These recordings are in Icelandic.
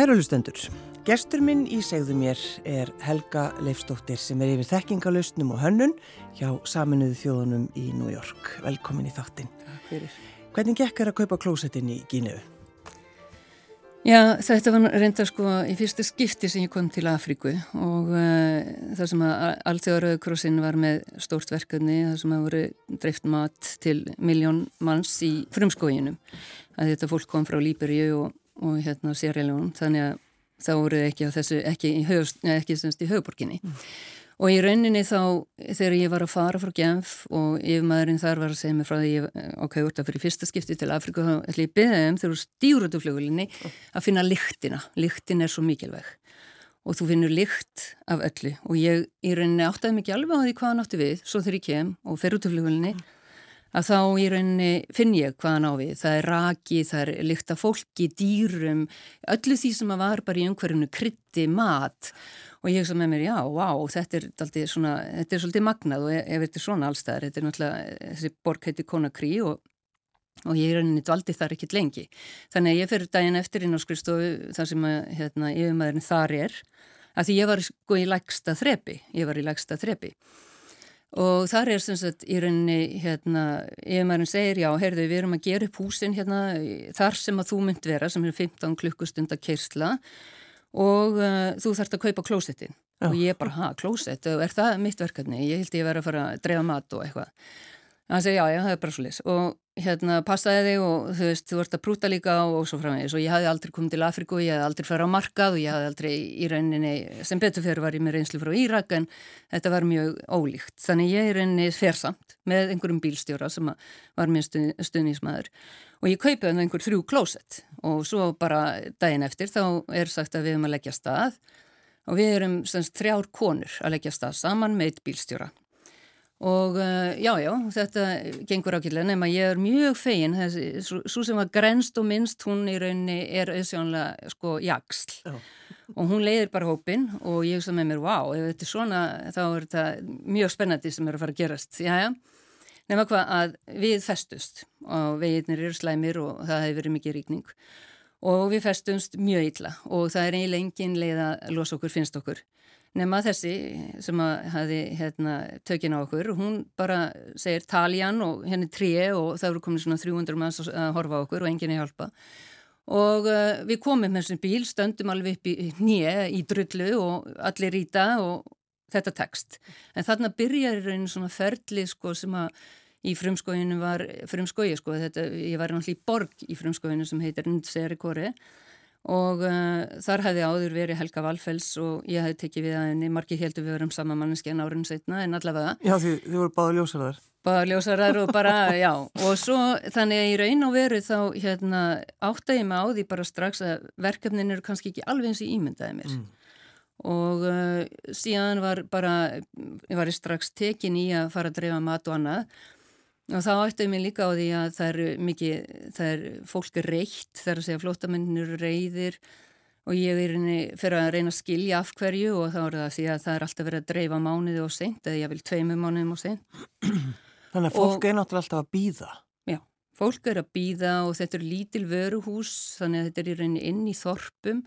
Kæru hlustendur, gestur minn í segðu mér er Helga Leifstóttir sem er yfir þekkingalustnum og hönnun hjá Saminuðu þjóðunum í New York. Velkomin í þáttin. Hvernig gekk er að kaupa klósettin í Gínu? Já, þetta var reynda sko í fyrsta skipti sem ég kom til Afríku og uh, það sem að Alþjóðarauðkrossin var með stórt verkefni, það sem að voru dreift mat til miljón manns í frumskóginum. Að þetta fólk kom frá Líberíu og og hérna sérreiljónum þannig að þá voru ekki á þessu, ekki í, höf, ekki í höfuborginni mm. og í rauninni þá þegar ég var að fara frá Genf og yfirmaðurinn þar var að segja mig frá því ég ok, úr það fyrir fyrsta skipti til Afrika þá ætla ég beðið þeim þegar þú stýrur út úr fljóðulinni mm. að finna lyktina, lyktin er svo mikilvæg. Og þú finnur lykt af öllu. Og ég í rauninni áttaði mikið alveg á því hvað hann átti við svo þegar ég kem og fer út úr fljóðulinni mm að þá í rauninni finn ég hvaðan á við. Það er raki, það er lykt af fólki, dýrum, öllu því sem að var bara í umhverjunu krytti, mat. Og ég hugsa með mér, já, vá, þetta er, svona, þetta er svolítið magnað. Og ef þetta er svona allstæðar, þetta er náttúrulega, þessi borg heiti Konakrí og, og ég er rauninni dvaldi þar ekkit lengi. Þannig að ég fyrir daginn eftir inn á skrifstofu þar sem að, hérna, yfirmæðurinn þar er, að því ég var sko í lægsta þrepi, ég var í lægsta þrepi og þar er sem sagt í rauninni hérna, ef maður segir já, heyrðu við erum að gera upp húsin hérna þar sem að þú mynd vera sem er 15 klukkustund að kersla og uh, þú þarfst að kaupa klósettin og ég bara, ha, klósett, er það mitt verkefni? Ég held ég vera að fara að drefa mat og eitthvað hann segi já, já, það er bara svo lis og hérna passaði þig og þú veist, þú vart að prúta líka og, og svo framvegis. Og ég hafði aldrei komið til Afriku, ég hafði aldrei farið á markað og ég hafði aldrei í rauninni, sem betur fyrir var ég með reynslu frá Írak en þetta var mjög ólíkt, þannig ég er rauninni fersamt með einhverjum bílstjóra sem var mjög stund, stundnismæður og ég kaupi þannig einhver þrjú klósett. Og svo bara daginn eftir þá er sagt að við erum að leggja stað. Og við erum semst þrjár konur að leggja stað saman með eitt bílstjóra og uh, já, já, þetta gengur ákveðlega nema ég er mjög fegin. Þessi, svo sem var grenst og minnst hún í rauninni er auðsjónlega sko jaksl já. og hún leiðir bara hópin og ég hugsa með mér, wow, ef þetta er svona þá er þetta mjög spennandi sem er að fara að gerast, já, já. Nema hvað að við festust og veginnir eru slæmir og það hefur verið mikið ríkning og við festumst mjög illa og það er eiginlega engin leið að losa okkur, finnst okkur Nefna þessi sem hafi hérna, tökinn á okkur, hún bara segir taljan og henni tríi og það eru komin svona 300 manns að horfa á okkur og enginn er hjálpa. Og uh, við komum með þessum bíl, stöndum alveg upp í nýje í drullu og allir rýta og þetta tekst. En þarna byrjar í rauninu svona ferli sko sem að í frumskóinu var, frumskói sko, þetta, ég var náttúrulega í borg í frumskóinu sem heitir Ndseri Kori og uh, þar hefði áður verið Helga Valfells og ég hefði tekið við að henni margi heldur við verum sama manneski en árun setna en allavega. Já því þið voru báða ljósarðar. Báða ljósarðar og bara, já og svo þannig að í raun og veru þá hérna áttæði mig á því bara strax að verkefnin eru kannski ekki alveg eins í ímyndaði mér mm. og uh, síðan var bara, ég var strax tekin í að fara að dreifa mat og annað Og þá ættum ég líka á því að það er mikið, það er fólk reitt, það er að segja flótamennir eru reyðir og ég er fyrir að reyna að skilja af hverju og þá er það að því að það er alltaf verið að dreifa mánuði og seint eða ég vil tveimu mánuðum og seint. Þannig að fólk er náttúrulega alltaf að býða. Já, fólk er að býða og þetta er lítil vöruhús þannig að þetta er í reyni inn í þorpum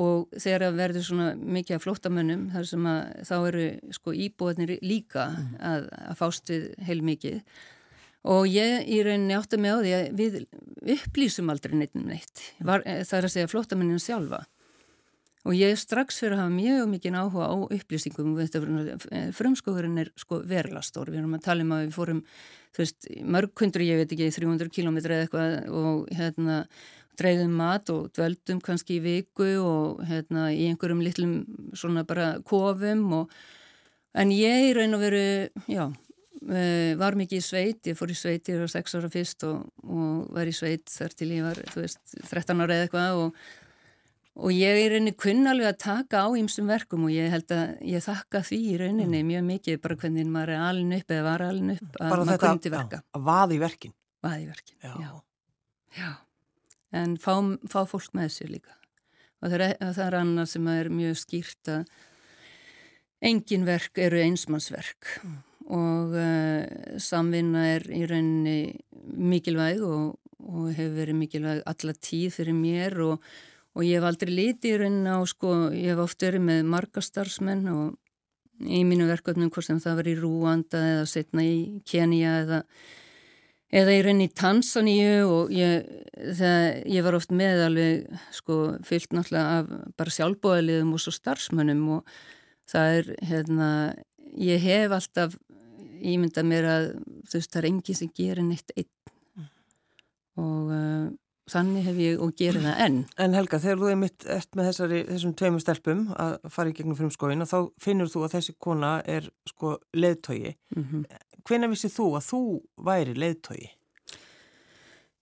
og þegar það verður svona mikið af flótamönnum þar sem að þá eru sko íbúðinir líka mm. að, að fást við heil mikið og ég í rauninni átti mig á því að við upplýsum aldrei neitt um neitt. Var, eh, það er að segja flottamenninu sjálfa. Og ég strax fyrir að hafa mjög mikið áhuga á upplýsingum eh, frumskóðurinn er sko verla stór. Við erum að tala um að við fórum veist, mörg hundru, ég veit ekki, 300 km eða eitthvað og hérna dreyðum mat og dveldum kannski í viku og hérna í einhverjum litlum svona bara kofum og en ég í raun og veru já var mikið í sveit, ég fór í sveit ég var 6 ára fyrst og, og var í sveit þar til ég var, þú veist, 13 ára eða eitthvað og, og ég er reyni kunn alveg að taka á ýmsum verkum og ég held að ég þakka því í rauninni mm. mjög mikið bara hvernig maður er alin upp eða var alin upp að maður kunn til verka. Bara þetta að vaði verkin. Vaði verkin, já. já. já. En fá, fá fólk með sér líka og það er, það er annað sem er mjög skýrt að engin verk eru einsmannsverk mm og uh, samvinna er í rauninni mikilvæg og, og hefur verið mikilvæg alla tíð fyrir mér og, og ég hef aldrei litið í rauninna á sko, ég hef oft verið með marga starfsmenn og í mínu verkefnum hvort sem það var í Rúanda eða setna í Kenya eða eða í rauninni í Tansaníu og ég, það, ég var oft með alveg sko fyllt náttúrulega af bara sjálfbóðaliðum og svo starfsmönnum og það er hérna, ég hef alltaf ímyndað mér að þú veist það er enginn sem gerir neitt einn mm. og uh, þannig hef ég og gerir það enn. En Helga, þegar þú er mitt eftir með þessari, þessum tveimur stelpum að fara í gegnum frumskóin og þá finnur þú að þessi kona er sko leðtogi. Mm -hmm. Hvena vissið þú að þú væri leðtogi?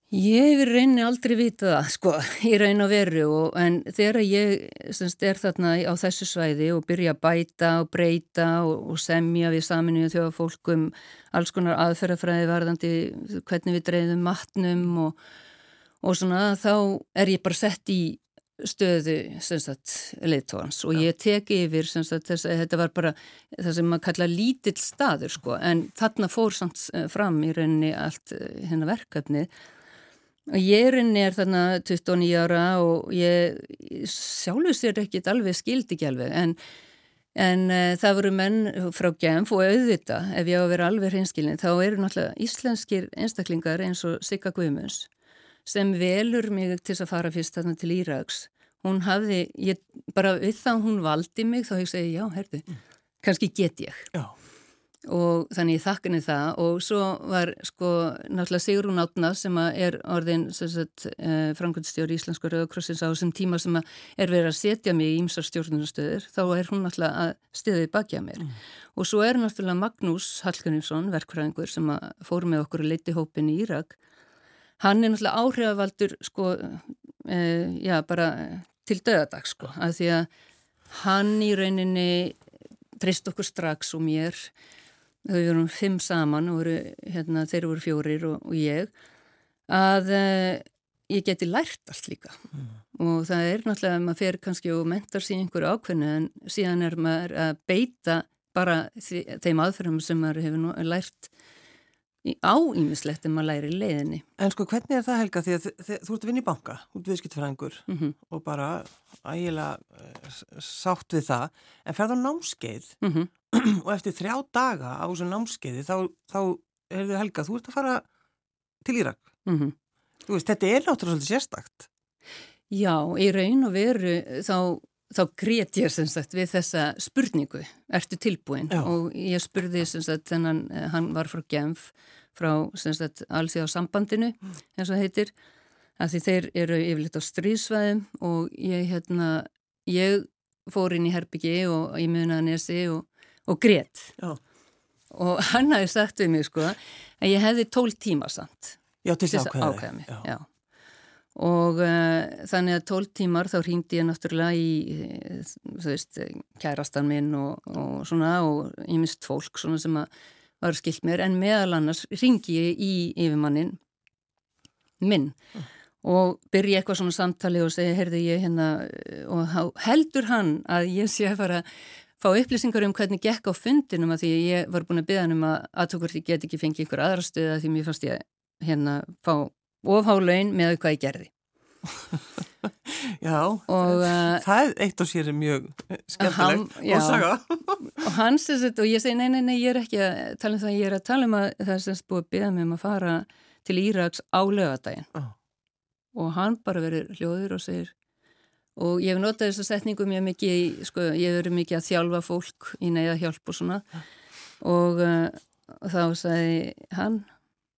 Ég hefur reyni aldrei vitað það, sko, í raun og veru og en þegar ég semst, er þarna á þessu svæði og byrja að bæta og breyta og, og semja við saminu og þjóða fólkum alls konar aðferðafræði varðandi hvernig við dreyðum matnum og, og svona þá er ég bara sett í stöðu leittóans og ég tek yfir sagt, þess, þetta var bara það sem maður kalla lítill staður sko en þarna fór samt eh, fram í rauninni allt hennar verkefnið Ég er þarna 29 ára og ég sjálfur sér ekkit alveg skildi ekki alveg en, en uh, það voru menn frá Genf og auðvita ef ég á að vera alveg hreinskilin þá eru náttúrulega íslenskir einstaklingar eins og Sigga Guimunds sem velur mig til að fara fyrst þarna til Íraks. Hún hafði, ég, bara við þá hún valdi mig þá hefði ég segið já, herðu, mm. kannski get ég. Já og þannig ég þakkinni það. Og svo var sko náttúrulega Sigrún Átna sem er orðin eh, framkvæmstjóri í Íslandsku Rauðakrossins á þessum tíma sem er verið að setja mig í ýmsar stjórnunastöður þá er hún náttúrulega að stiðið bakja mér. Mm. og svo er náttúrulega Magnús Hallgrímsson, verkfræðingur sem fór með okkur að leiti hópin í Írak. Hann er náttúrulega áhrifavaldur sko e, já bara til döðadag sko að því að hann í rauninni treyst okkur strax og mér þau vorum fimm saman og voru, hérna, þeir voru fjórir og, og ég að uh, ég geti lært allt líka mm. og það er náttúrulega að maður fer kannski og mentar sér einhverju ákveðinu en síðan er maður að beita bara þeim aðferðum sem maður hefur lært áýmislegt en maður læri leiðinni. En sko hvernig er það Helga því að þú ert að vinna í banka, út viðskiptfræðingur mm -hmm. og bara ægilega uh, sátt við það en ferð á námskeið mm -hmm. og eftir þrjá daga á þessu námskeiði þá, þá er þið Helga, þú ert að fara til Írak. Mm -hmm. Veist, þetta er náttúrulega svolítið sérstakt. Já, í raun og veru þá þá grét ég sem sagt við þessa spurningu, ertu tilbúin Já. og ég spurði sem sagt þennan, eh, hann var frá Genf frá allsíð á sambandinu mm. eins og heitir að því þeir eru yfirleitt á stríðsvæðum og ég, hérna, ég fór inn í Herbyggi og í Munaðanesi og, og grétt og hann hafi sagt við mig sko að ég hefði tól tíma samt Já, til þess að ákveða mig Já. Já. og uh, þannig að tól tímar þá hringdi ég náttúrulega í þú veist, kærastan minn og, og svona og ég mist fólk svona sem að var skilt mér en meðal annars ringi ég í yfirmannin minn mm. og byrja eitthvað svona samtali og segja heyrðu ég hérna og heldur hann að ég sé að fara fá upplýsingar um hvernig gekk á fundinum að því ég var búin að byggja hann um að aðtökur því get ekki fengið ykkur aðra stöða því mér fannst ég hérna fá ofhálaun með hvað ég gerði Já, og, uh, það er eitt og sér mjög skemmtilegt og saga. og hans er þetta og ég segi nei, nei, nei, ég er ekki að tala um það, ég er að tala um að það er semst búið að beða mig um að fara til Íraks á lögadaginn oh. og hann bara verður hljóður og segir og ég hef notað þessa setningu mjög mikið, sko, ég hef verið mikið að þjálfa fólk í neyða hjálp og svona oh. og uh, þá sagði hann,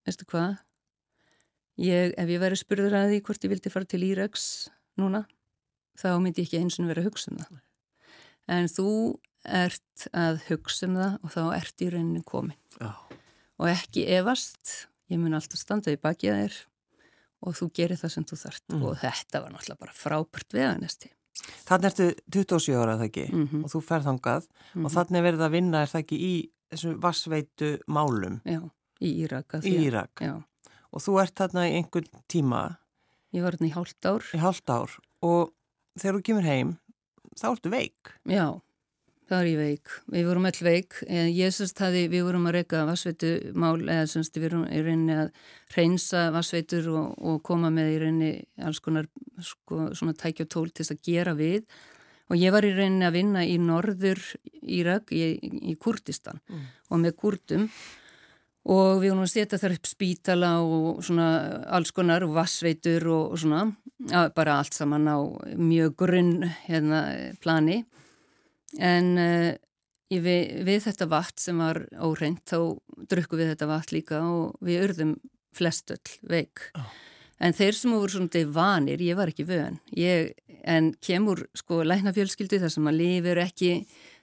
veistu hvað Ég, ef ég væri spurður að því hvort ég vildi fara til Íraks núna, þá myndi ég ekki eins og vera að hugsa um það. En þú ert að hugsa um það og þá ert í rauninni komin. Já. Og ekki efast, ég mun alltaf standa í baki þér og þú gerir það sem þú þart. Mm. Og þetta var náttúrulega bara frábært veganesti. Þannig ertu 27 ára það ekki mm -hmm. og þú ferðangað mm -hmm. og þannig verður það að vinna er það ekki í þessum vassveitu málum. Já, í Írak. Í Írak. Já og þú ert þarna í einhvern tíma. Ég var þarna í hálft ár. Í hálft ár og þegar þú kemur heim þá ertu veik. Já, þá er ég veik. Við vorum all veik. Ég semst hafi, við vorum að reyka vassveitu mál eða semst við vorum í reyni að reynsa vassveitur og, og koma með í reyni alls konar sko svona tækja tól til þess að gera við og ég var í rauninni að vinna í norður Írak í, í Kurdistan mm. og með kurdum og við vorum að setja þar upp spítala og svona alls konar vassveitur og, og svona bara allt saman á mjög grunn hérna plani en uh, við, við þetta vatn sem var óreint þá drukku við þetta vatn líka og við urðum flestöll veik. Oh. en þeir sem voru svona vanir, ég var ekki vöðan en kemur sko læknafjölskyldu þar sem að lifur ekki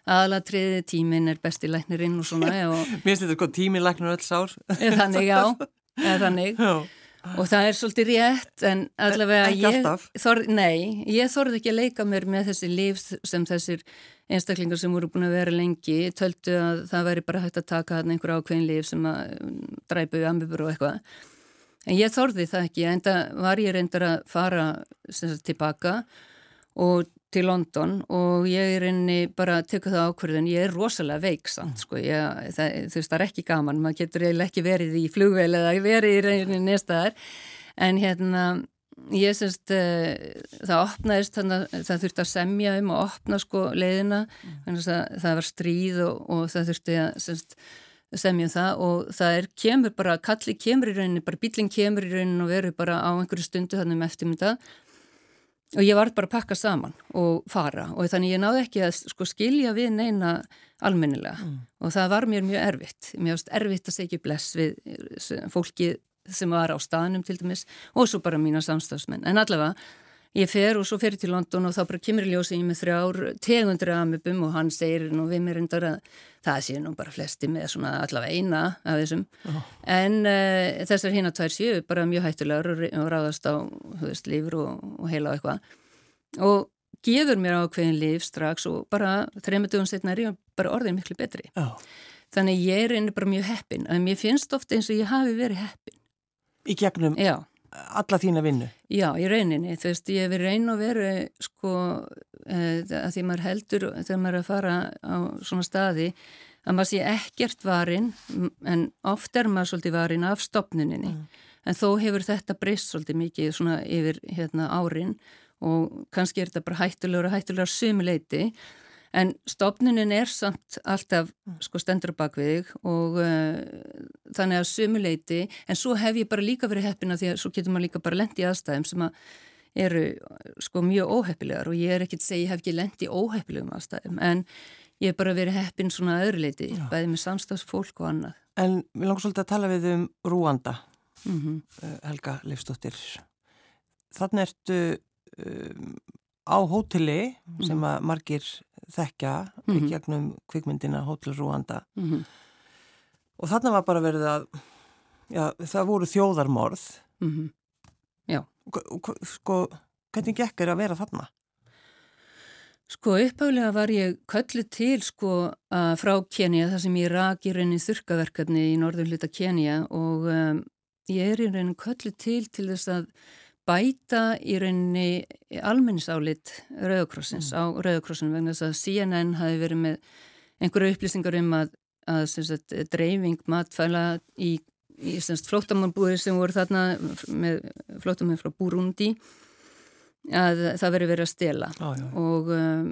aðalatriði, tímin er besti læknirinn og svona Mér finnst þetta sko tímin læknir öll sár. Þannig, já, þannig. Já. Og það er svolítið rétt en allavega ég þorð, nei, ég þorði ekki að leika mér með þessi líf sem þessir einstaklingar sem voru búin að vera lengi töldu að það væri bara hægt að taka einhver ákveðin líf sem að dræpu ambibur og eitthvað. En ég þorði það ekki, en það var ég reyndar að fara sagt, tilbaka og til London og ég er inni bara að teka það ákverðin, ég er rosalega veiksamt mm. sko, ég, það, þú veist það er ekki gaman, maður getur eiginlega ekki verið í flugveil eða verið í reyninni nestaðar en hérna ég semst uh, það opnaðist þannig að það þurfti að semja um og opna sko leiðina. Mm. þannig að það var stríð og, og það þurfti að semst semja um það. Og það er kemur bara, kalli kemur í rauninni, bara bílinn kemur í rauninni og verður bara á einhverju stundu þannig með eftirmynda og ég var bara að pakka saman og fara. Og þannig ég náði ekki að sko, skilja við neina almennilega. Mm. og það var mér mjög erfitt. Varst erfitt að segja bless við fólki sem var á staðnum til dæmis og svo bara mína samstafsmenn en allavega ég fer og svo fer ég til London og þá bara kemur ljósið ég með þrjár tegundri amibum og hann segir nú við mér endar að það sé nú bara flesti með svona allavega eina af þessum oh. en uh, þessar hinn að tvær séu bara mjög hættulegar og, ráðast á veist, lífur og, og heila og eitthvað og gefur mér ákveðin líf strax og bara þreymutugum setna er ég bara orðin miklu betri oh. þannig ég er einnig bara mjög heppin að mér finnst ofta eins og ég hafi verið heppin Í gegnum? Já alla þína vinnu? Já, í rauninni, þú veist, ég hef reyn og veru sko, e, að því maður heldur þegar maður er að fara á svona staði að maður sé ekkert varin en oft er maður svolítið varin af stopnuninni, mm. en þó hefur þetta breyst svolítið mikið svona yfir hérna árin og kannski er þetta bara hættulegur og hættulegur sumuleiti En stopnunin er samt alltaf mm. sko stendur bakvið og uh, þannig að sumuleiti, en svo hef ég bara líka verið heppina því að svo getur maður líka bara lendi aðstæðum sem að eru sko mjög óheppilegar og ég er ekki að segja ég hef ekki lendi óheppilegum aðstæðum en ég hef bara verið heppin svona öðruleiti, bæðið með samstagsfólk og annað. En við langar svolítið að tala við um Rúanda, mm -hmm. Helga Leifstóttir. Þannig ertu um, á hóteli sem mhm. að margir þekkja mm -hmm. gegnum kvikmyndina Hotel Rwanda mm -hmm. og þarna var bara verið að já, það voru þjóðarmorð mm -hmm. Já Sko, hvernig gekk er að vera þarna? Sko uppháðlega var ég köllu til sko frá Kenya þar sem ég rak í raunin þurkaverkefni í norður hluta Kenya og um, ég er í raunin köllu til til þess að bæta í rauninni almennisálit Rauðakrossins mm. á Rauðakrossinu vegna þess að CNN hafi verið með einhverju upplýsingar um að, að sagt, dreifing matfæla í, í flótamannbúið sem voru þarna með flótamann frá Burundi að það veri verið að stela ah, og um,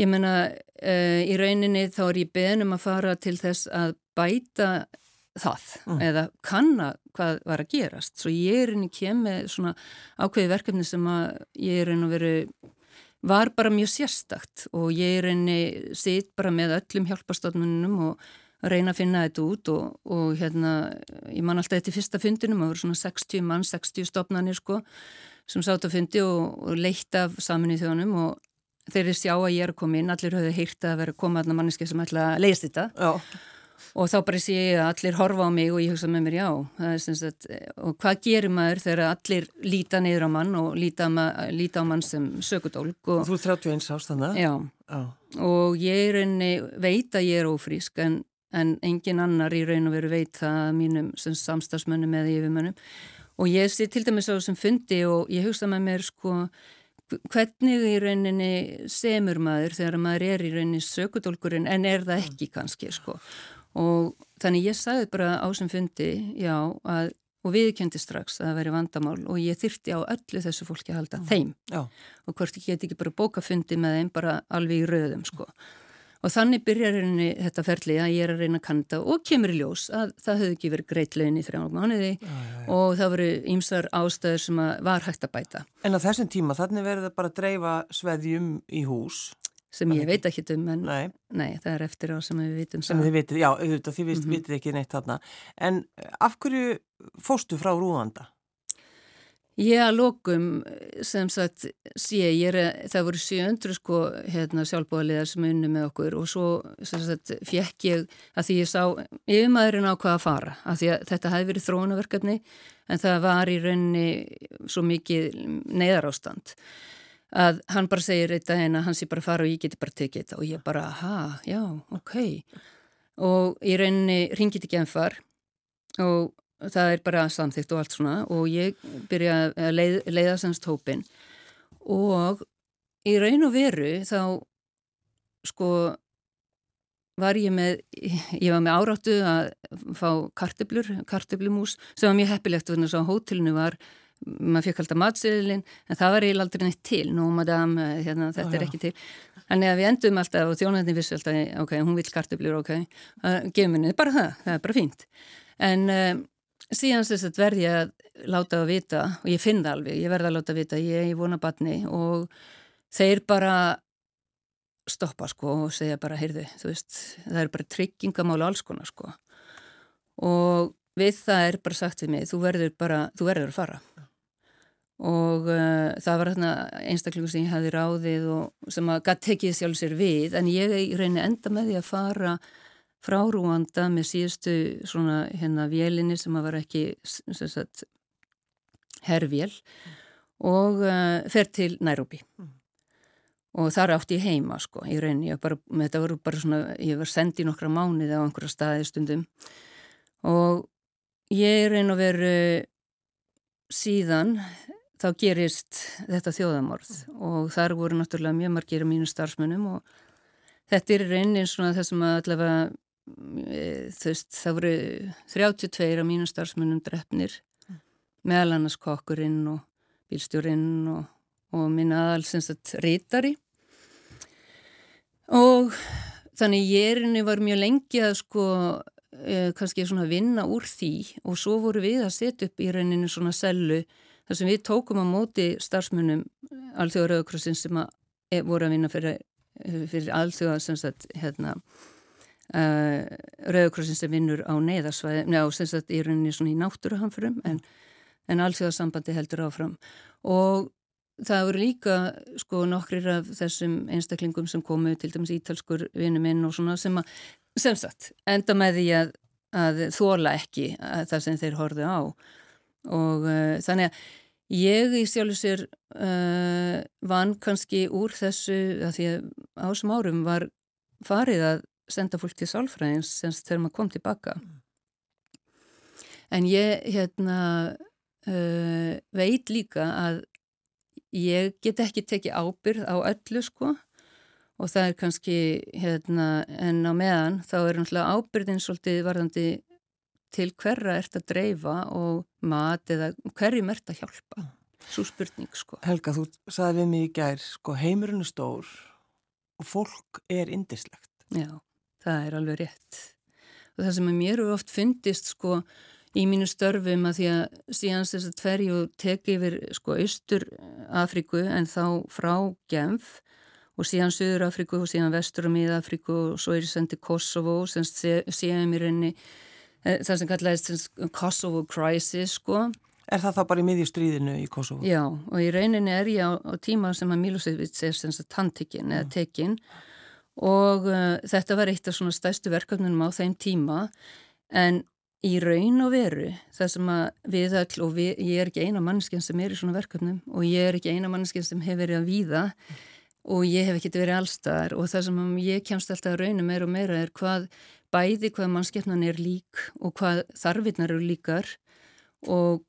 ég menna uh, í rauninni þá er ég beðnum að fara til þess að bæta það mm. eða kanna hvað var að gerast. Svo ég er inn í kem með svona ákveði verkefni sem að ég er inn að veru var bara mjög sérstakt og ég er inn í sitt bara með öllum hjálpastofnunum og reyna að finna þetta út og, og hérna ég man alltaf þetta í fyrsta fundinum það voru svona 60 mann, 60 stofnanir sko sem sátt að fundi og, og leitt af samin í þjónum og þeir sjá að ég er að koma inn, allir höfðu heyrt að vera að koma aðna manneski sem ætla að leysa þetta Já og þá bara sé ég að allir horfa á mig og ég hugsa með mér já að, og hvað gerir maður þegar allir líta neyður á mann og líta, líta á mann sem sökudólk og Þú er 31 ástanna Já, já. og ég einni veit að ég er ófrísk en, en engin annar í raun og veru veit það mínum samstagsmönnum eða yfirmönnum. Og ég sé til dæmis á þessum fundi og ég hugsa með mér sko hvernig í rauninni semur maður þegar maður er í rauninni sökudólkurinn en er það ekki kannski sko og þannig ég sagði bara á sem fundi já að og viðkendi strax að það veri vandamál og ég þyrti á öllu þessu fólki að halda mm. þeim Já. og hvort ég get ekki bara bókafundi með þeim bara alveg í röðum sko. Og þannig byrjar henni þetta ferli að ég er að reyna að kanta og kemur í ljós að það hefði ekki verið greitt lögin í þrjá mánuði já, já, já. og það voru ímsar ástöður sem var hægt að bæta. En á þessum tíma þannig verður það bara að dreifa sveðjum í hús? Sem ég veit ekki um, en nei. nei, það er eftir á sem við vitum. Sem þið vitið, já, auðvitað, þið vitið mm -hmm. ekki neitt þarna. En af hverju fóstu frá Rúanda? Ég að lókum sem sagt sé, ég er, það voru 700 sko hérna sjálfbóðaliðar sem unni með okkur og svo sem sagt fjekk ég að því ég sá yfirmaðurinn á hvað að fara að því að þetta hefði verið þróunaverkefni en það var í raunni svo mikið neyðarástand að hann bara segir eitt að hérna hann sé bara fara og ég geti bara tekið þetta. Og ég bara, ha, já, ok. Og í raunni ringið ekki ennfar og það er bara samþygt og allt svona. Og ég byrja að leið, leiða semst hópin og í raun og veru þá sko var ég með, ég var með áráttu að fá karteblur, karteblumús sem var mjög heppilegt þannig að hótelinu var, maður fekk alltaf matsiðilinn en það var eiginlega aldrei neitt til. Nú madam, hérna, þetta oh, er ekki til. Þannig að við endum alltaf og þjónættin vissi alltaf ok, hún vil karteblur, ok. Gefum henni bara það, það er bara fínt. En um, síðan þess að verði að láta að vita og ég finn það alveg, ég verði að láta að vita ég er í vonabatni og þeir bara stoppa sko og segja bara heyrðu, þú veist, það er bara tryggingamál og alls konar sko. Og við það er bara sagt við mig þú verður bara, þú verður að fara og uh, það var þarna einstaklingu sem ég hafi ráðið og sem að gæti tekið sjálf sér við en ég reyni enda með því að fara frá Rúanda með síðustu svona hérna vélinni sem að var ekki sagt, herrvél mm. og uh, fer til Nairobi mm. og þar átti ég heima sko bara, þetta voru bara svona, ég var sendið nokkra mánuði á einhverja staði stundum og ég reyn að veru síðan þá gerist þetta þjóðamorð og þar voru náttúrulega mjög margir af mínu starfsmönnum og þetta er rauninni svona það sem allavega veist, það voru 32 á mínu starfsmunum drefnir mm. meðal annars kokkurinn og bílstjórinn og, og minn aðalsins að rítari og þannig ég erinni var mjög lengi að sko eh, kannski svona vinna úr því. Og svo voru við að setja upp í rauninni svona sellu þar sem við tókum á móti starfsmunum alþjóðarauðkrossins sem að, e, voru að vinna fyrir, fyrir alþjóða hérna Uh, eh, Rauðkrossin sem vinnur á neyðarsvæði, njá, sem sagt í rauninni svona í náttúruhamförum en, en allsjóðarsambandi heldur áfram. Og það voru líka sko nokkrir af þessum einstaklingum sem komu til dæmis ítalskur vinnu minn og svona sem að, sem sagt, enda með því að, að þóla ekki að það sem þeir horfðu á. Og uh, þannig að ég í sjálfu sér uh, vann kannski úr þessu að því að á þessum árum var farið að senda fólk til sálfræðins semst þegar maður kom tilbaka. En ég hérna uh, veit líka að ég get ekki tekið ábyrð á öllu sko. Og það er kannski hérna en á meðan þá er náttúrulega ábyrðin svolítið varðandi til hverra ert að dreifa og mat eða hverjum ert að hjálpa? Svo spurning sko. Helga þú saði við mig í gær sko heimurinn er stór og fólk er indislegt Já það er alveg rétt. Og það sem að mér eru oft fundist sko í mínu störfum að því að síðan þess að tverju teki yfir sko Östur Afríku en þá frá Genf og síðan Suður Afríku og síðan Vestur og Mið Afríku og svo er ég sendið Kosovo sem séum í rauninni eh, það sem kallaðist Kosovo Crisis sko. Er það þá bara í miðjustríðinu í Kosovo? Já og í rauninni er ég á, á tíma sem að Milosevic er handtikinn eða tekinn. Og uh, þetta var eitt af svona stærstu verkefnunum á þeim tíma. En í raun og veru það sem að við öll og við, ég er ekki eina mannskinn sem er í svona verkefnum og ég er ekki eina mannskinn sem hefur verið að víða og ég hef ekki verið allstaðar og það sem ég kemst alltaf að raunum meira og meira er hvað bæði hvað mannskjarnan er lík og hvað þarfinnar eru líkar. Og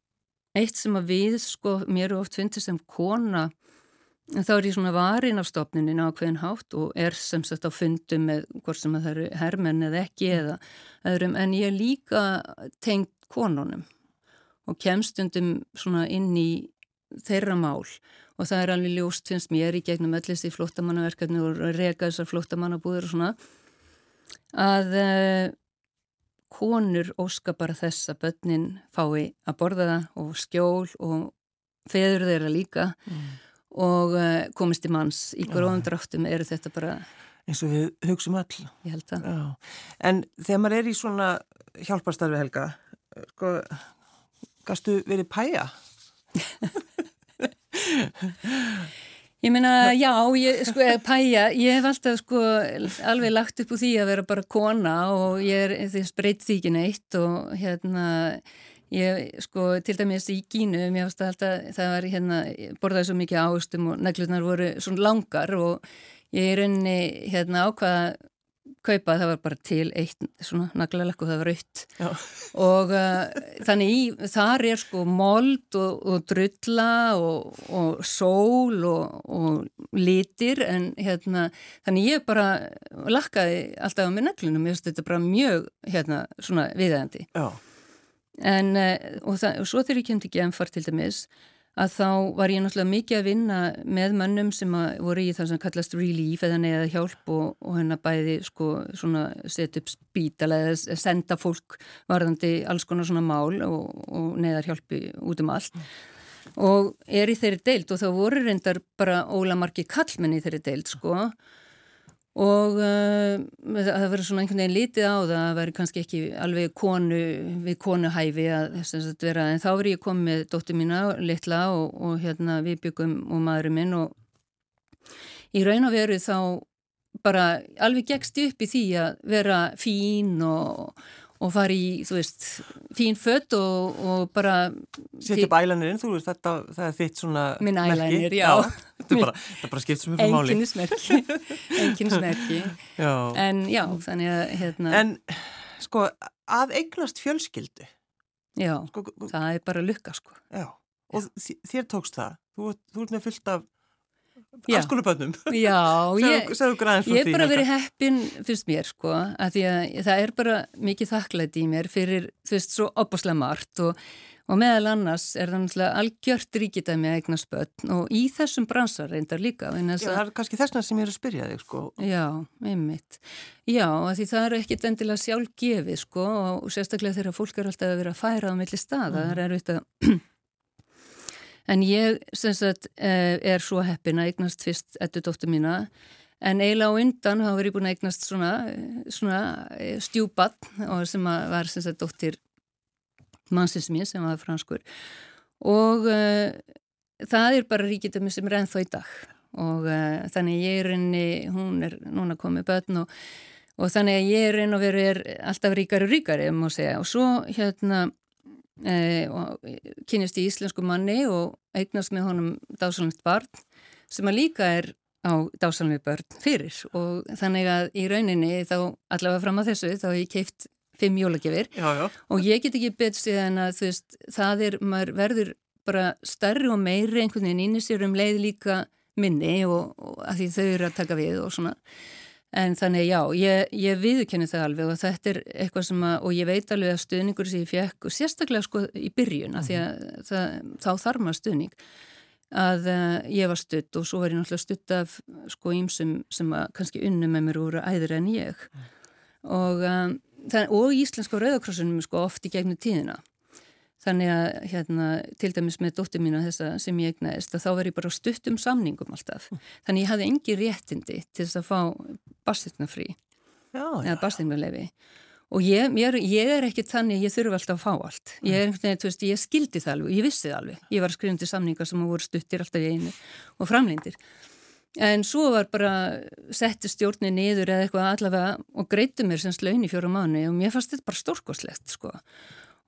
eitt sem að við sko mér oft finnst sem kona þá er ég svona varin af stopnininn á hvern hátt og er sem sagt á fundum með hvort sem það eru hermenn eða ekki mm. eða öðrum. En ég er líka tengt konunum og kemstundum svona inn í þeirra mál. Og það er alveg ljóst finnst mér í gegnum öllis í flóttamannaverkarni og rega þessar flóttamannabúður og svona að uh, konur óska bara þess að börnin fái að borða það og skjól og feður þeirra líka mm. og uh, komist í manns í gróðum dráttum eru þetta bara eins og við hugsaum öll ég held að en þegar maður er í svona hjálparstarfi Helga sko, gastu verið pæja? Ég meina, já, ég, sko, pæja, ég hef alltaf sko alveg lagt upp úr því að vera bara kona og ég er því spreyt því ekki neitt og hérna, ég sko til dæmis í Gínu, mér finnst alltaf, það var hérna, borðaði svo mikið ástum og neglunar voru svona langar og ég er unni hérna ákvaða kaupa, það var bara til eitt svona naglalekku, það var rautt. Og uh, þannig í, þar er sko mold og, og drulla og, og sól og, og litir en hérna, þannig ég bara lakkaði alltaf á mér naglunum, ég finnst þetta bara mjög hérna svona viðægandi en uh, og, það, og svo þegar ég kemdi ekki ennfart til dæmis að þá var ég náttúrulega mikið að vinna með mönnum sem voru í það sem kallast relief eða neða hjálp og, og hennar bæði sko svona setja upp spítal eða senda fólk varðandi alls konar svona mál og, og neðar hjálpi út um allt. Og er í þeirri deild og þá voru reyndar bara ólamarki kallmenn í þeirri deild sko. og uh, það verður svona einhvern veginn lítið á það að verður kannski ekki alveg konu við konuhæfi að sagt, vera, en þá verður ég komið með dóttir mína litla og, og hérna við byggum og maðurum minn og í raun og veru þá bara alveg gegst upp í því að vera fín og og fara í, þú veist, fín fött og, og bara... Setja upp ælanirinn, þú veist, þetta, það er þitt svona Minn ælanir, já. já. Þetta er bara, bara skipt sem mjög máli. Enginnismerki, enginnismerki. Já. En já, þannig að, hérna... En, sko, að eignast fjölskyldu. Já, sko, það er bara lukka, sko. Já, og já. þér tókst það. Þú, þú ert með fullt af afskoluböndum Já, ég, er bara verið heppin fyrst mér sko, að því að það er bara mikið þakklæti í mér fyrir þú veist, svo opaslega margt og, og meðal annars er það náttúrulega algjört ríkitæmi að eigna spötn og í þessum bransar reyndar líka Já, það er kannski þessna sem ég er að spyrja þig sko. Já, einmitt. Já, því það er ekkit endilega sjálfgefið sko og sérstaklega þegar fólk er alltaf að vera að færa á milli stað, mm. það er auðvitað En ég sagt, eh, er svo heppin að eignast fyrst ettu dóttu mína. En eiginlega á undan hafa verið búin að eignast svona, svona eh, stjúbat sem var sagt, dóttir mannsins mín sem var franskur. Og uh, það er bara ríkitami sem er ennþá í dag. Og uh, þannig ég er inni, hún er núna komið börn og, og þannig að ég er inn og verið alltaf ríkari og ríkari um og svo hérna e, og kynist í íslensku manni og eignast með honum dásalmitt barn sem að líka er á dásalmitt barn fyrir. Og þannig að í rauninni þá allavega fram á þessu þá hef ég keift fimm jólagjafir. Og ég get ekki betst í þann að þú veist það er, maður verður bara starri og meiri einhvern veginn inn í sér um leið líka minni og, og að því þau eru að taka við og svona En þannig já, ég, ég viðkenni það alveg og þetta er eitthvað sem að, og ég veit alveg að stuðningur sem ég fekk, og sérstaklega sko í byrjun, að því að mhm. það, þá þarf maður stuðning, að uh, ég var stutt og svo var ég náttúrulega stutt af sko ímsum sem að kannski unnum með mér úr æður en ég. Mm. Og, um, það, og íslenska rauðakrossunum sko oft í gegnum tíðina. Þannig að hérna, til dæmis með dóttir mína þessa sem ég egnaðist að þá var ég bara stutt um samningum alltaf. Mm. Þannig ég hafði engi réttindi til þess að fá barsirnafrí eða barsirnafleifi. Og ég, ég, ég er ekki þannig að ég þurfi alltaf að fá allt. Ég er einhvern veginn, þú veist, ég skildi það alveg, ég vissi það alveg. Ég var skrifandi samningar sem voru stuttir alltaf í einu og framlindir. En svo var bara setti stjórni niður eða eitthvað allavega og greiti mér sem slaun í fjóra mánu og mér fannst þetta bara stórkoslegt sko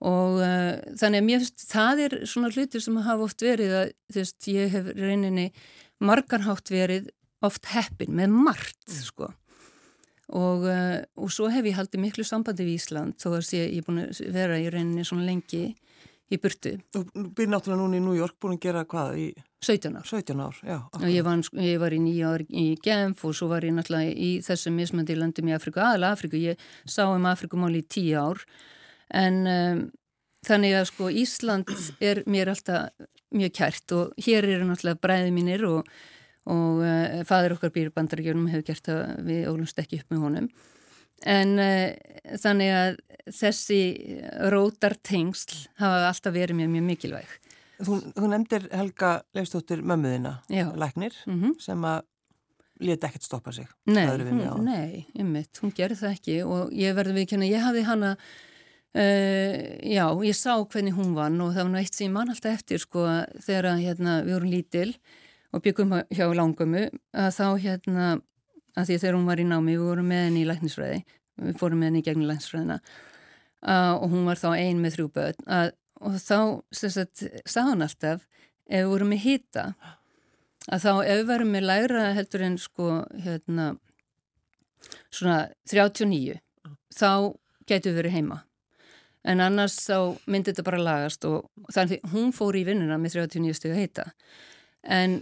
og uh, þannig að mér finnst það er svona hlutir sem hafa oft verið að þú veist ég hef reyninni margarhátt verið oft heppin með margt mm. sko og, uh, og svo hef ég haldið miklu sambandi við Ísland þó að ég er búin að vera í reyninni svona lengi í burtu. Þú byrði náttúrulega núna í New York búin að gera hvað í 17 ár. 17 ár, já. Og ég var, ég var í nýja ár í Genf og svo var ég náttúrulega í þessum mismöndi landum í Afriku, aðal Afriku, ég sá um Afrikumál í 10 ár en um, þannig að sko Ísland er mér alltaf mjög kært og hér eru náttúrulega bræði mínir og, og uh, fadur okkar býr bandaríkjörnum hefur gert að við ólumst ekki upp með honum. En uh, þannig að þessi rótartengsl hafa alltaf verið mér mjög mikilvæg. Þú, þú nefndir Helga Leifstóttir mömmuðina, læknir mm -hmm. sem að leti ekkert stoppa sig Nei, hún, nei, einmitt, hún gerði það ekki og ég verði við kynna, ég hafði hana Uh, já, ég sá hvernig hún vann og það var náttúrulega eitt sem ég man alltaf eftir sko þegar hérna, við vorum lítil og byggum hjá langumu að þá hérna að því þegar hún var í námi, við vorum með henni í læknisfræði við fórum með henni í gegnum læknisfræðina uh, og hún var þá ein með þrjú börn að, og þá sagt, sá hann alltaf ef við vorum með hýta að þá ef við varum með læra heldur en sko hérna svona 39 þá getur við verið heima en annars þá myndi þetta bara lagast og þannig að hún fór í vinnuna með 39 steg að heita. En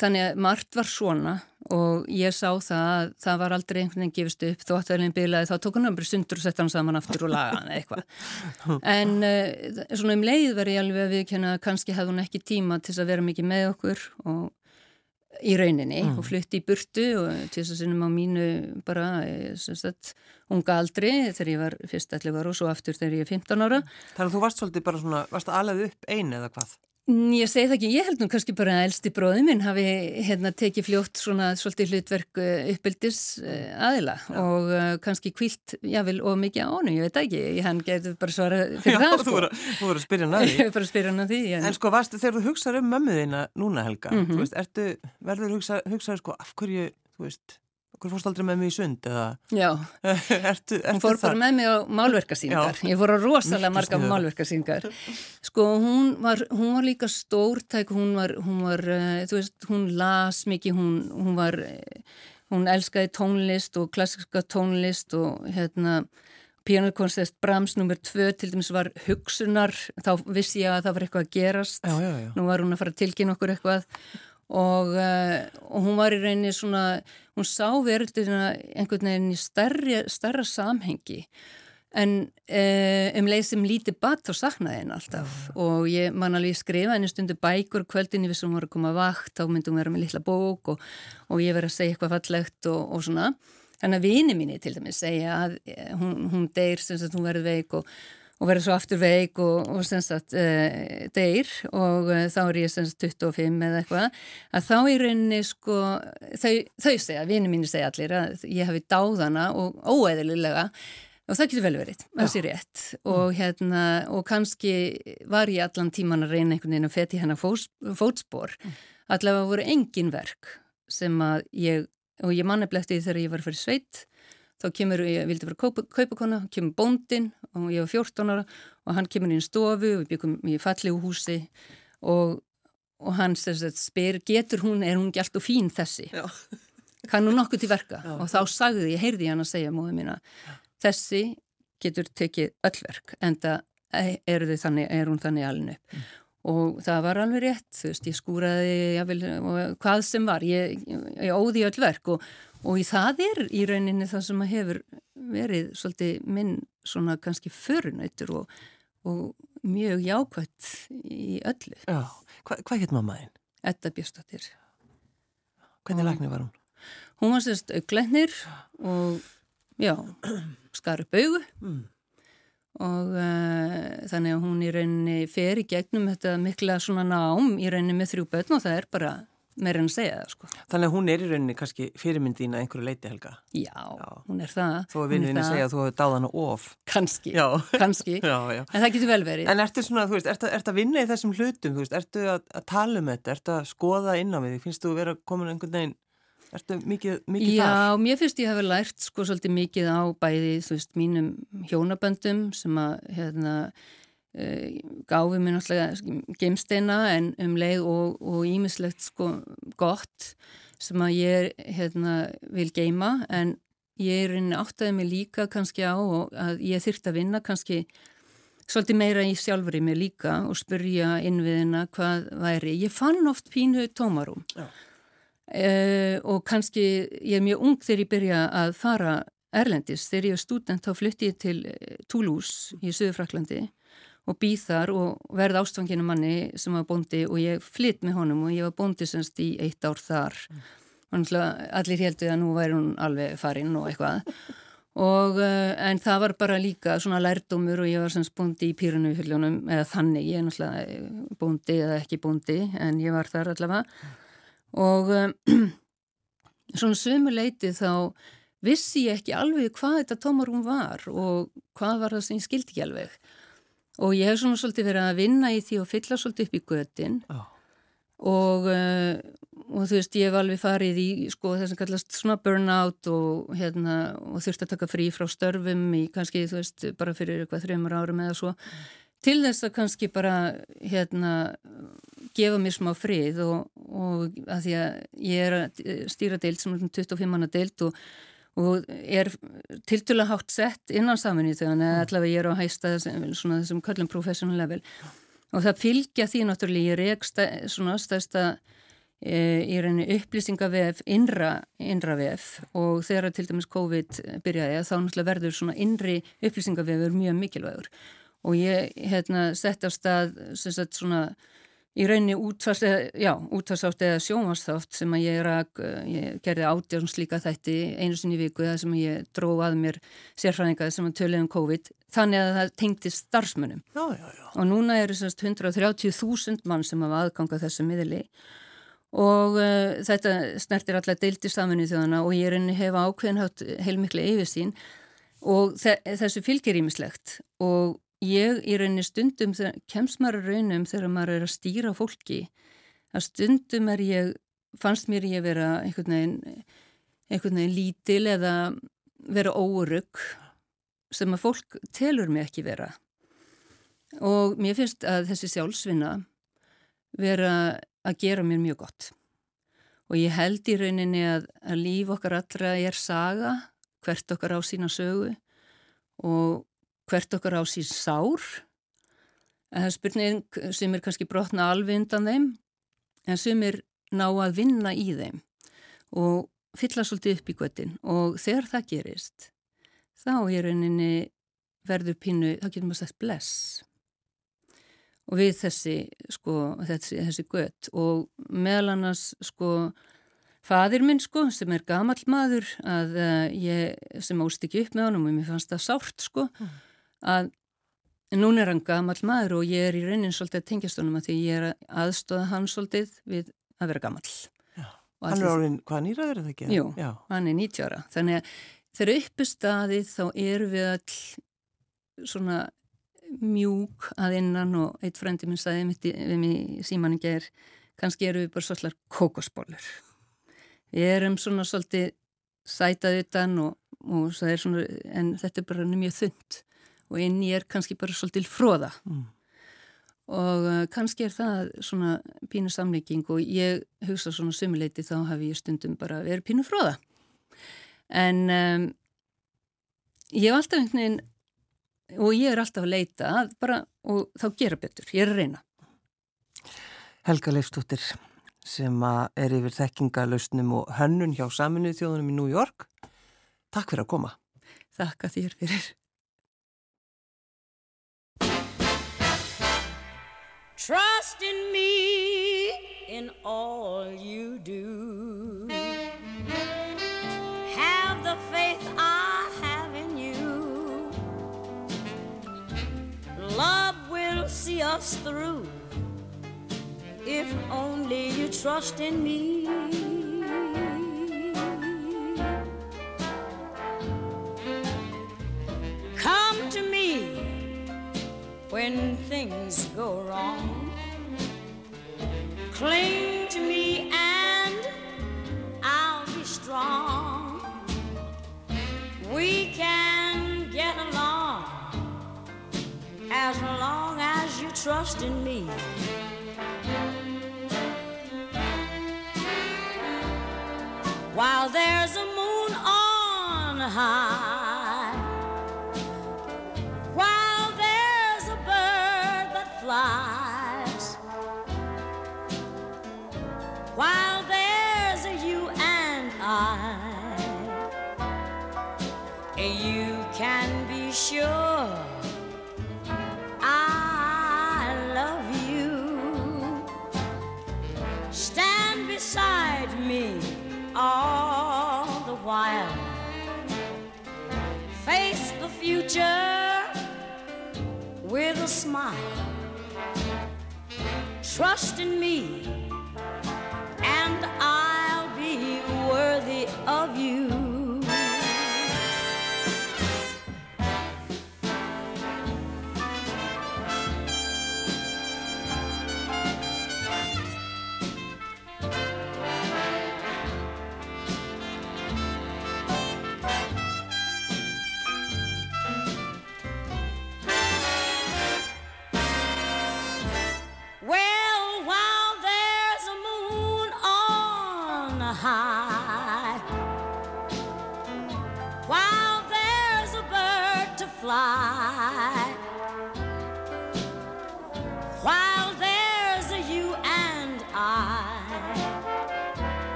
þannig að margt var svona og ég sá það að það var aldrei einhvern veginn gefist upp. Þó að það bilaði þá tók hann bara sundur og sett hann saman aftur og laga hann eitthvað. En uh, svona um leið verði ég alveg að viðkjöna að kannski hefði hún ekki tíma til að vera mikið með okkur og í rauninni mm. og flutti í burtu og til þess að sinnum á mínu bara eh, sagt, unga aldri þegar ég var fyrst allir var og svo aftur þegar ég er 15 ára Þannig að þú varst svolítið bara svona, varst alveg upp einu eða hvað? Ég segi það ekki, ég held nú kannski bara að elsti bróði minn hafi hérna tekið fljótt svona svolítið hlutverk eh, uppbyldis eh, aðila Já. og uh, kannski kvilt, jável, og mikið ánu, ég veit ekki, hann getur bara svara fyrir Já, það sko. Þú voru að spyrja hann að því. Ég hef bara að spyrja hann að því. En, en sko, varst, þegar þú hugsaður um mömmuðina núna, Helga, mm -hmm. þú veist, ertu, verður hugsaður, hugsaður sko, af hverju, þú veist, Okkur fórst aldrei með mig í sund eða? Já, ertu, ertu hún fór bara með mig á málverkasýningar. Ég fór á rosalega marga málverkasýningar. Sko hún var, hún var líka stórtæk, hún var, hún var, uh, þú veist, hún las mikið, hún, hún var, hún elskaði tónlist og klassiska tónlist og hérna, Pianokonstest Brahms nr. 2 til dæmis var hugsunar, þá vissi ég að það var eitthvað að gerast. Já, já, já. Nú var hún að fara að tilkynna okkur eitthvað og, uh, og hún var í rauninni svona, hún sá verðurina einhvern veginn í starri, starra samhengi. En uh, um leið sem lítið batt þá saknaði henn alltaf. Ja. og ég man alveg skrifa henni stundu bækur kvöldinni við sem voru að koma vakt þá myndum við vera með litla bók og, og ég verið að segja eitthvað fallegt og, og svona. Þannig að vini mínu til dæmis segja að eh, hún, hún deyr sem sagt hún verið veik og og verður svo aftur veik og, og sagt, uh, deyr og uh, þá er ég sagt, 25 eða eitthvað að þá í rauninni sko þau, þau segja, vini mínu segja allir að ég hafi dáðana og óeðlilega og það getur vel verið, það sé rétt. Og hérna og kannski var ég allan tíman að reyna einhvern veginn að feti hennar fós, fótspor. Mm. allavega voru engin verk sem að ég, og ég manneflekti þegar ég var fyrir sveit þá kemur, ég vildi vera kaupa, kaupakona, kemur bóndin og ég var 14 ára og hann kemur inn í stofu og við byggum í fallegu húsi og, og hann spyr, getur hún, er hún ekki alltaf fín þessi? Já. Kann hún nokkuð til verka? Já. Og þá sagði ég, heyrði ég hann að segja móðu mína, þessi getur tekið öllverk en það er, þannig, er hún þannig upp. Mm. Og það var alveg rétt, þú veist, ég skúraði jável, hvað sem var, ég, ég óði öll verk og, og það er í rauninni það sem hefur verið svolítið minn svona kannski förunautur og, og mjög jákvæmt í öllu. Já, Hva, hvað heit mammaðinn? Edda Björnstóttir. Hvernig lagni var hún? Hún var sérst auglegnir og já, skar upp augu mm. Og uh, þannig að hún í rauninni fer í gegnum þetta mikla svona nám í rauninni með þrjú börn og það er bara meira en að segja það sko. Þannig að hún er í rauninni kannski fyrirmyndin að einhverju leiti helga. Já, já. hún er það. Þó að vinninni segja að þú hefur dáð hana of. Kanski, kannski. já, já. En það getur vel verið. En ertu svona, þú veist, ertu, ertu að vinna í þessum hlutum, þú veist, ertu að, að tala um þetta, ertu að skoða inn á við, finnst þú að vera komin einhvern veginn, ertu mikið, mikið já, þar? Já, mér finnst ég hafa lært sko svolítið mikið á bæði, þú veist, mínum hjónaböndum sem að, hérna, Eh, gáfi mér náttúrulega gemsteina en um leið og ímislegt sko gott sem að ég hérna, vil geima en ég er inn áttaði mig líka kannski á að ég þyrrt að vinna kannski svolítið meira í sjálfur í mig líka og spurja innviðina hvað væri. Ég fann oft pínu tómarum uh, og kannski ég er mjög ung þegar ég byrja að fara Erlendis. Þegar ég var student þá flytti ég til Toulouse í Suðurfraklandi og býð þar og verð ástfanginu manni sem var bóndi og ég flytt með honum og ég var bóndi semst í eitt ár þar. Og allir heldur að nú væri hún alveg farinn og eitthvað. Og uh, en það var bara líka svona lærdómur og ég var semst bóndi í Pírunu fylgjónum eða þannig, ég er náttúrulega bóndi eða ekki bóndi en ég var þar allavega og um, svona sömuleiti þá vissi ég ekki alveg hvað þetta tómarúm var og hvað var það sem ég skildi ekki alveg og ég hef svona svolítið verið að vinna í því og fylla svolítið upp í götin oh. og, uh, og þú veist ég hef alveg farið í sko þess að kallast svona burnout og hérna og þurfti að taka frí frá störfum í kannski þú veist bara fyrir eitthvað þreymur árum eða svo mm. til þess að kannski bara hérna gefa mér smá frið og, og að því að ég er að stýra deilt sem er 25 manna deilt og, og er tiltula hátt sett innan saminu þegar mm. allavega ég er á hæsta svona þessum kallum professional level. Og það fylgja því náttúrulega ég reyk svona stærsta e, í reyni upplýsingavef innra, innra vef og þegar til dæmis COVID byrjaði þá náttúrulega verður svona innri upplýsingavefur mjög mikilvægur. Og ég hérna sett á stað sagt, svona í rauninni útvarsátt eða sjónvarsþátt sem að ég rak, eh, ég gerði átjárn slíka þætti einu sinni viku það sem ég dróð að mér sérfræðingaði sem að töluði um COVID, þannig að það tengti starfsmunum já, já, já. og núna eru 130.000 mann sem hafa aðganga þessu miðli. Og uh, þetta snertir allar deilt í stafminni þjóðana og ég er henni hefa ákveðinhátt heilmiklega yfirsýn. Og þessu fylgir ímislegt og ég í rauninni stundum kemst maður raunum þegar maður er að stýra fólki. Að stundum er ég fannst mér ég vera einhvern veginn, einhvern veginn lítil eða vera órygg sem að fólk telur mig ekki vera. Og mér finnst að þessi sjálfsvinna vera að gera mér mjög gott. Og ég held í rauninni að, að líf okkar allra er saga hvert okkar á sína sögu. Og hvert okkar á sín sár. En það er spurning sem er kannski brotna alveg undan þeim en sem er ná að vinna í þeim og fylla svolítið upp í göttin og þegar það gerist þá er rauninni verður pínu, þá getur maður sagt bless. Og við þessi sko, þessi, þessi gött og meðal annars sko fadir minn sko sem er gamall maður að uh, ég sem ást ekki upp með honum og mér fannst það sárt sko. Mm að núna er hann gammal maður og ég er í raunin svolítið að tengjast honum að því ég er aðstóða hann svolítið við að vera gammal. Hann er orðin, hvað nýraður er það ekki? Jú, Já. hann er 90 ára. Þannig að þegar uppu staðið þá eru við all svona mjúk að innan og eitt frendi minn staðið mitt í, við mig síman ekki er, kannski eru við bara svolítið kokosbólur. Við erum svona svolítið sætað utan og, og er svona, en þetta er bara mjög þund og inn í er kannski bara svolítil fróða mm. og uh, kannski er það svona pínu samleiking og ég hugsa svona sumuleiti þá hafi ég stundum bara verið pínu fróða en um, ég hef alltaf einhvern veginn og ég er alltaf að leita bara, og þá gera betur, ég er að reyna. Helga Leifstóttir sem er yfir þekkingalöstnum og hönnun hjá saminuð þjóðunum í New York Takk fyrir að koma. Takk að þér fyrir Trust in me in all you do. Have the faith I have in you. Love will see us through if only you trust in me. When things go wrong. Cling to me and I'll be strong. We can get along as long as you trust in me. While there's a moon on high a smile. Trust in me,